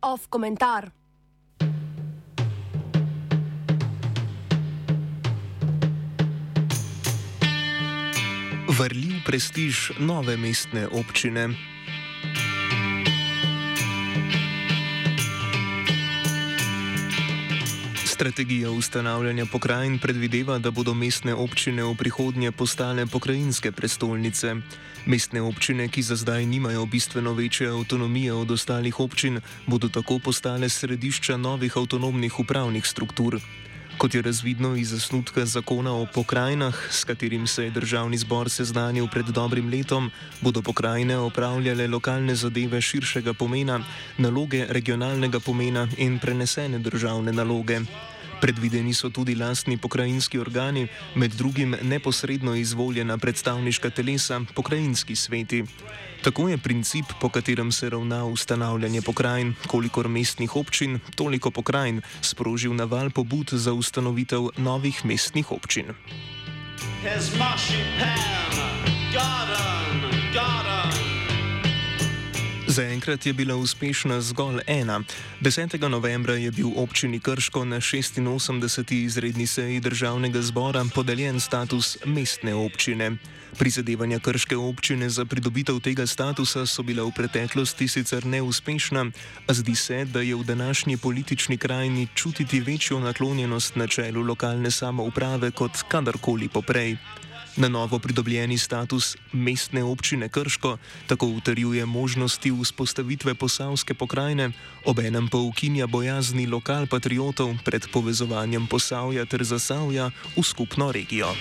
Off komentar. Vrljiv prestiž nove mestne občine. Strategija ustanavljanja pokrajin predvideva, da bodo mestne občine v prihodnje postale pokrajinske prestolnice. Mestne občine, ki za zdaj nimajo bistveno večje avtonomije od ostalih občin, bodo tako postale središča novih avtonomnih upravnih struktur. Kot je razvidno iz zasnutka zakona o pokrajinah, s katerim se je državni zbor seznanil pred dobrim letom, bodo pokrajine opravljale lokalne zadeve širšega pomena, naloge regionalnega pomena in prenesene državne naloge. Predvideni so tudi lastni pokrajinski organi, med drugim neposredno izvoljena predstavniška telesa, pokrajinski sveti. Tako je princip, po katerem se ravna ustanavljanje pokrajin, kolikor mestnih občin, toliko pokrajin, sprožil naval pobud za ustanovitev novih mestnih občin. Zaenkrat je bila uspešna zgolj ena. 10. novembra je bil občini Krško na 86. izredni seji državnega zbora podeljen status mestne občine. Prizadevanja krške občine za pridobitev tega statusa so bila v preteklosti sicer neuspešna, a zdi se, da je v današnji politični krajini čutiti večjo naklonjenost načelu lokalne samouprave kot kadarkoli poprej. Na novo pridobljeni status mestne občine Krško tako utrjuje možnosti vzpostavitve posavske pokrajine, obenem pa ukinja bojazni lokal patriotov pred povezovanjem posavja ter zasavja v skupno regijo.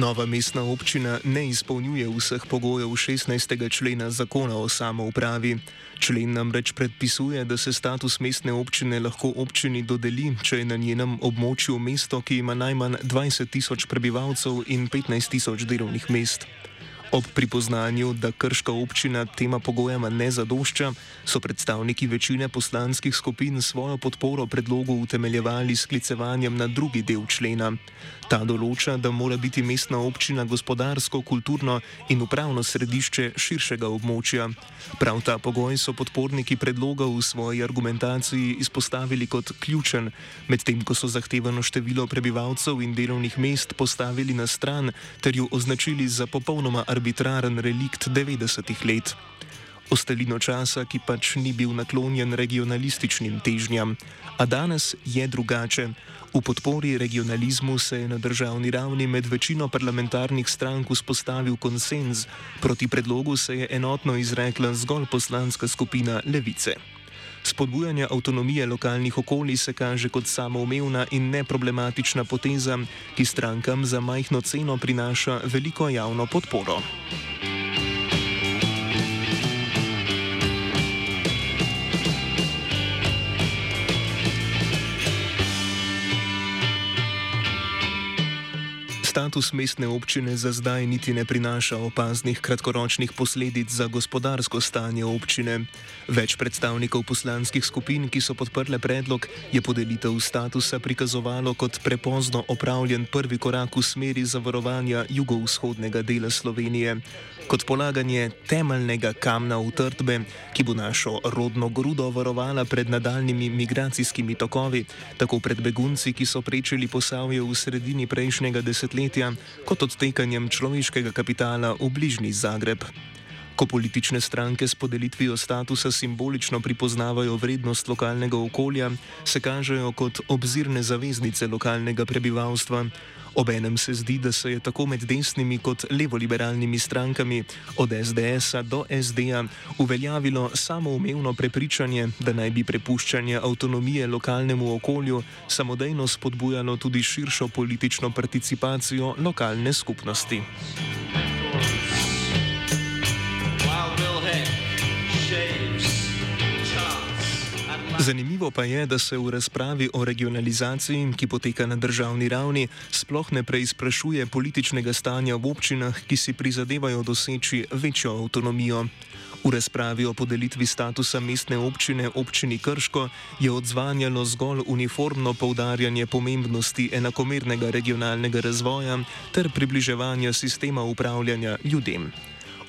Nova mestna občina ne izpolnjuje vseh pogojev 16. člena zakona o samoupravi. Člen namreč predpisuje, da se status mestne občine lahko občini dodeli, če je na njenem območju mesto, ki ima najmanj 20 tisoč prebivalcev in 15 tisoč delovnih mest. Ob pripoznanju, da krška občina tema pogojama ne zadošča, so predstavniki večine poslanskih skupin svojo podporo predlogu utemeljevali s klicevanjem na drugi del člena. Ta določa, da mora biti mestna občina gospodarsko, kulturno in upravno središče širšega območja. Prav ta pogoj so podporniki predloga v svoji argumentaciji izpostavili kot ključen, medtem ko so zahtevano število prebivalcev in delovnih mest postavili na stran ter jo označili za popolnoma arbitrarno arbitraren relikt 90-ih let. Ostalino časa, ki pač ni bil naklonjen regionalističnim težnjam. A danes je drugače. V podpori regionalizmu se je na državni ravni med večino parlamentarnih strank vzpostavil konsens, proti predlogu se je enotno izrekla zgolj poslanska skupina Levice. Spodbujanje avtonomije lokalnih okolij se kaže kot samoumevna in neproblematična poteza, ki strankam za majhno ceno prinaša veliko javno podporo. Status mestne občine za zdaj niti ne prinaša opaznih kratkoročnih posledic za gospodarsko stanje občine. Več predstavnikov poslanskih skupin, ki so podprle predlog, je podelitev statusa prikazovalo kot prepozno opravljen prvi korak v smeri zavarovanja jugovzhodnega dela Slovenije. Kot polaganje temeljnega kamna utrdbe, ki bo našo rodno grudo varovala pred nadaljnimi migracijskimi tokovi, tako pred begunci, ki so prečili posavje v sredini prejšnjega desetletja desetletja kot odtekanjem človeškega kapitala v bližnji Zagreb. Ko politične stranke s podelitvijo statusa simbolično pripoznavajo vrednost lokalnega okolja, se kažejo kot obzirne zaveznice lokalnega prebivalstva. Obenem se zdi, da se je tako med desnimi kot levoliberalnimi strankami, od SDS-a do SD-a, uveljavilo samoumevno prepričanje, da naj bi prepuščanje avtonomije lokalnemu okolju samodejno spodbujalo tudi širšo politično participacijo lokalne skupnosti. Zanimivo pa je, da se v razpravi o regionalizaciji, ki poteka na državni ravni, sploh ne preizprašuje političnega stanja v občinah, ki si prizadevajo doseči večjo avtonomijo. V razpravi o podelitvi statusa mestne občine občini Krško je odzvanjalo zgolj uniformno poudarjanje pomembnosti enakomernega regionalnega razvoja ter približevanja sistema upravljanja ljudem.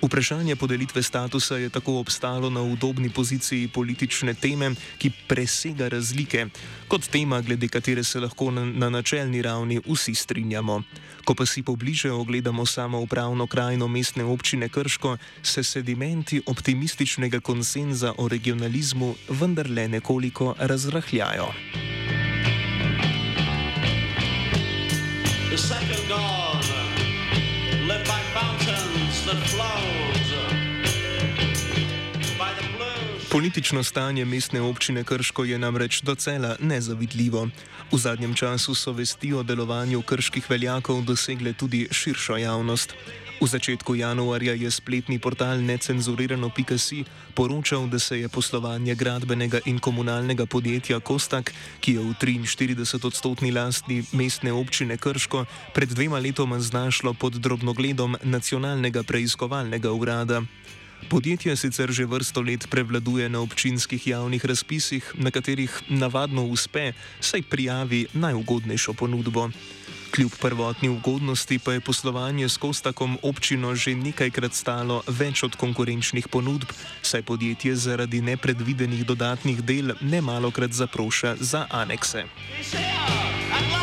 Vprašanje podelitve statusa je tako obstalo na udobni poziciji politične teme, ki presega razlike, kot tema, glede katere se lahko na, na načelni ravni vsi strinjamo. Ko pa si pobliže ogledamo samo upravno krajino mestne občine Krško, se sedimenti optimističnega konsenza o regionalizmu vendarle nekoliko razrahljajo. The second dawn, Politično stanje mestne občine Krško je namreč docela nezavidljivo. V zadnjem času so vesti o delovanju krških veljakov dosegle tudi širšo javnost. V začetku januarja je spletni portal necenzurirano.si poročal, da se je poslovanje gradbenega in komunalnega podjetja Kostak, ki je v 43-odstotni lasti mestne občine Krško, pred dvema letoma znašlo pod drobnogledom nacionalnega preiskovalnega urada. Podjetje sicer že vrsto let prevladuje na občinskih javnih razpisih, na katerih navadno uspe, saj prijavi najugodnejšo ponudbo. Kljub prvotni ugodnosti pa je poslovanje s Kostakom občino že nekajkrat stalo več od konkurenčnih ponudb, saj podjetje zaradi nepredvidenih dodatnih del nemalokrat zaproša za anekse. Hey,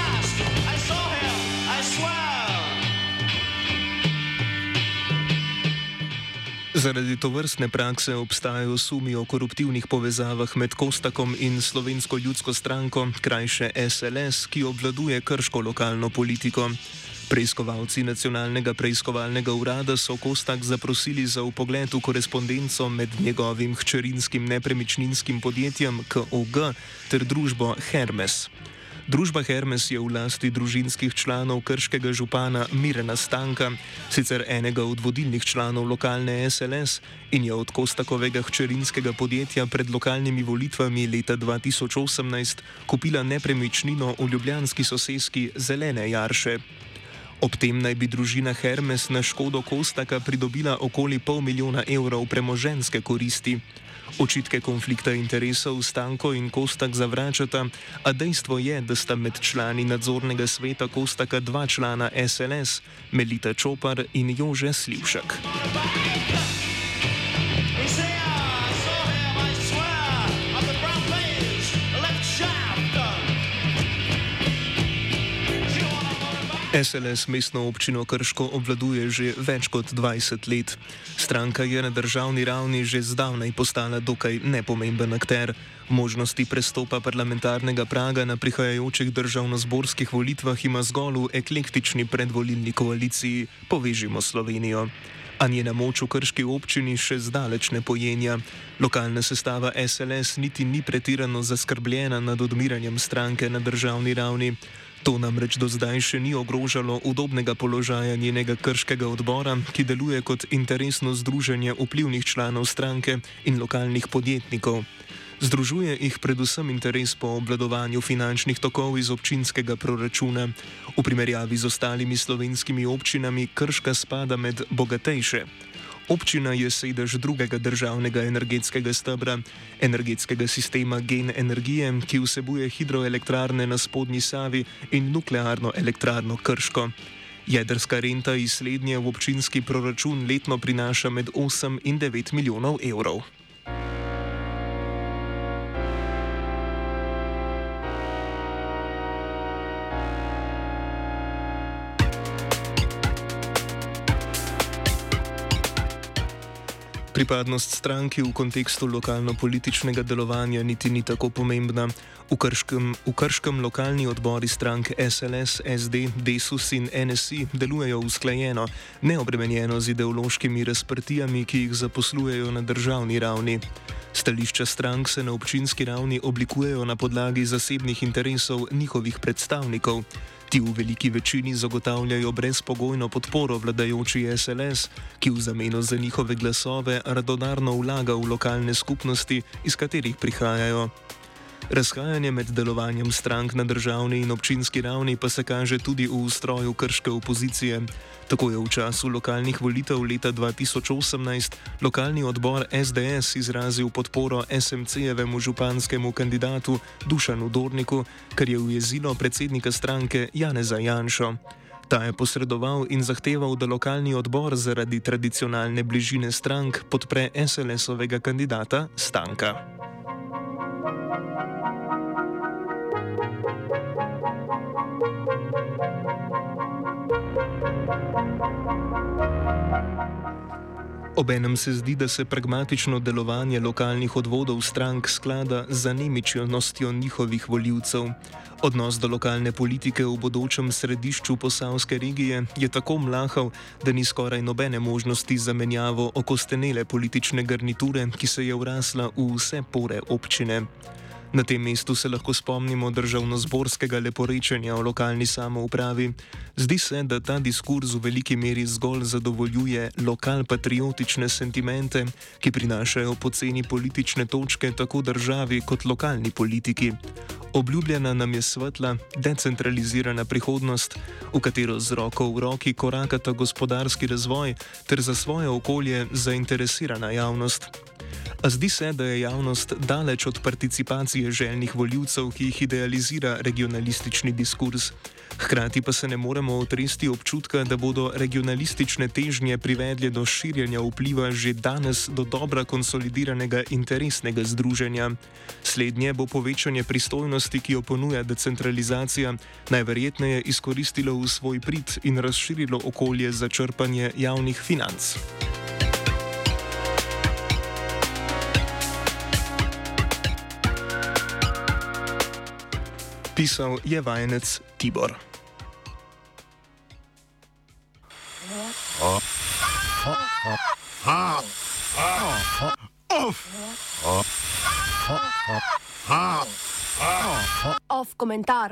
Zaradi to vrstne prakse obstajajo sumi o koruptivnih povezavah med Kostakom in slovensko ljudsko stranko, krajše SLS, ki obvladuje krško lokalno politiko. Preiskovalci nacionalnega preiskovalnega urada so Kostak zaprosili za upogled v korespondenco med njegovim hčerinskim nepremičninskim podjetjem KOG ter družbo Hermes. Družba Hermes je v lasti družinskih članov krškega župana Mirena Stanka, sicer enega od vodilnih članov lokalne SLS in je od Kostakovega hčerinskega podjetja pred lokalnimi volitvami leta 2018 kupila nepremičnino v ljubljanski soseski Zelene Jarše. Ob tem naj bi družina Hermes na škodo Kostaka pridobila okoli pol milijona evrov premoženske koristi. Očitke konflikta interesov Stanko in Kostak zavračata, a dejstvo je, da sta med člani nadzornega sveta Kostaka dva člana SLS, Melita Čopar in Jože Slivšek. SLS mestno občino Krško obvladuje že več kot 20 let. Stranka je na državni ravni že zdavnaj postala dokaj nepomemben akter. Možnosti prestopa parlamentarnega praga na prihajajočih državno-zborskih volitvah ima zgolj v eklektični predvolilni koaliciji Povežimo Slovenijo. A njena moč v krški občini še zdaleč ne pojenja. Lokalna sestava SLS niti ni pretirano zaskrbljena nad odmiranjem stranke na državni ravni. To namreč do zdaj še ni ogrožalo udobnega položaja njenega krškega odbora, ki deluje kot interesno združenje vplivnih članov stranke in lokalnih podjetnikov. Združuje jih predvsem interes po obladovanju finančnih tokov iz občinskega proračuna. V primerjavi z ostalimi slovenskimi občinami Krška spada med bogatejše. Občina je sedež drugega državnega energetskega stebra, energetskega sistema Gen Energije, ki vsebuje hidroelektrarne na spodnji Savi in nuklearno elektrarno Krško. Jedrska renta iz slednje v občinski proračun letno prinaša med 8 in 9 milijonov evrov. Pripadnost stranki v kontekstu lokalno-političnega delovanja niti ni tako pomembna. V krškem, v krškem lokalni odbori stranke SLS, SD, DESUS in NSI delujejo usklajeno, neobremenjeno z ideološkimi razprtijami, ki jih zaposlujejo na državni ravni. Stališča strank se na občinski ravni oblikujejo na podlagi zasebnih interesov njihovih predstavnikov. Ti v veliki večini zagotavljajo brezpogojno podporo vladajoči SLS, ki v zameno za njihove glasove radodarno vlaga v lokalne skupnosti, iz katerih prihajajo. Razhajanje med delovanjem strank na državni in občinski ravni pa se kaže tudi v ustroju krške opozicije. Tako je v času lokalnih volitev leta 2018 lokalni odbor SDS izrazil podporo SMC-jevemu županskemu kandidatu Dušanu Dorniku, kar je ujezilo predsednika stranke Janeza Janšo. Ta je posredoval in zahteval, da lokalni odbor zaradi tradicionalne bližine strank podpre SLS-ovega kandidata Stanka. Obenem se zdi, da se pragmatično delovanje lokalnih odvodov strank sklada z anemičnostjo njihovih voljivcev. Odnos do lokalne politike v bodočem središču posavske regije je tako mlahav, da ni skoraj nobene možnosti za menjavo okostenele politične garniture, ki se je vrasla v vse pore občine. Na tem mestu se lahko spomnimo državno-zborskega leporečenja o lokalni samoupravi. Zdi se, da ta diskurs v veliki meri zgolj zadovoljuje lokal-patriotične sentimente, ki prinašajo poceni politične točke tako državi kot lokalni politiki. Obljubljena nam je svetla, decentralizirana prihodnost, v katero z roko v roki korakata gospodarski razvoj ter za svoje okolje zainteresirana javnost. A zdi se, da je javnost daleč od participacije željnih voljivcev, ki jih idealizira regionalistični diskurs. Hkrati pa se ne moremo otresti občutka, da bodo regionalistične težnje privedle do širjenja vpliva že danes do dobra konsolidiranega interesnega združenja. Slednje bo povečanje pristojnosti, ki jo ponuja decentralizacija, najverjetneje izkoristilo v svoj prid in razširilo okolje za črpanje javnih financ. Pisal je vajenec Tibor. Off komentar.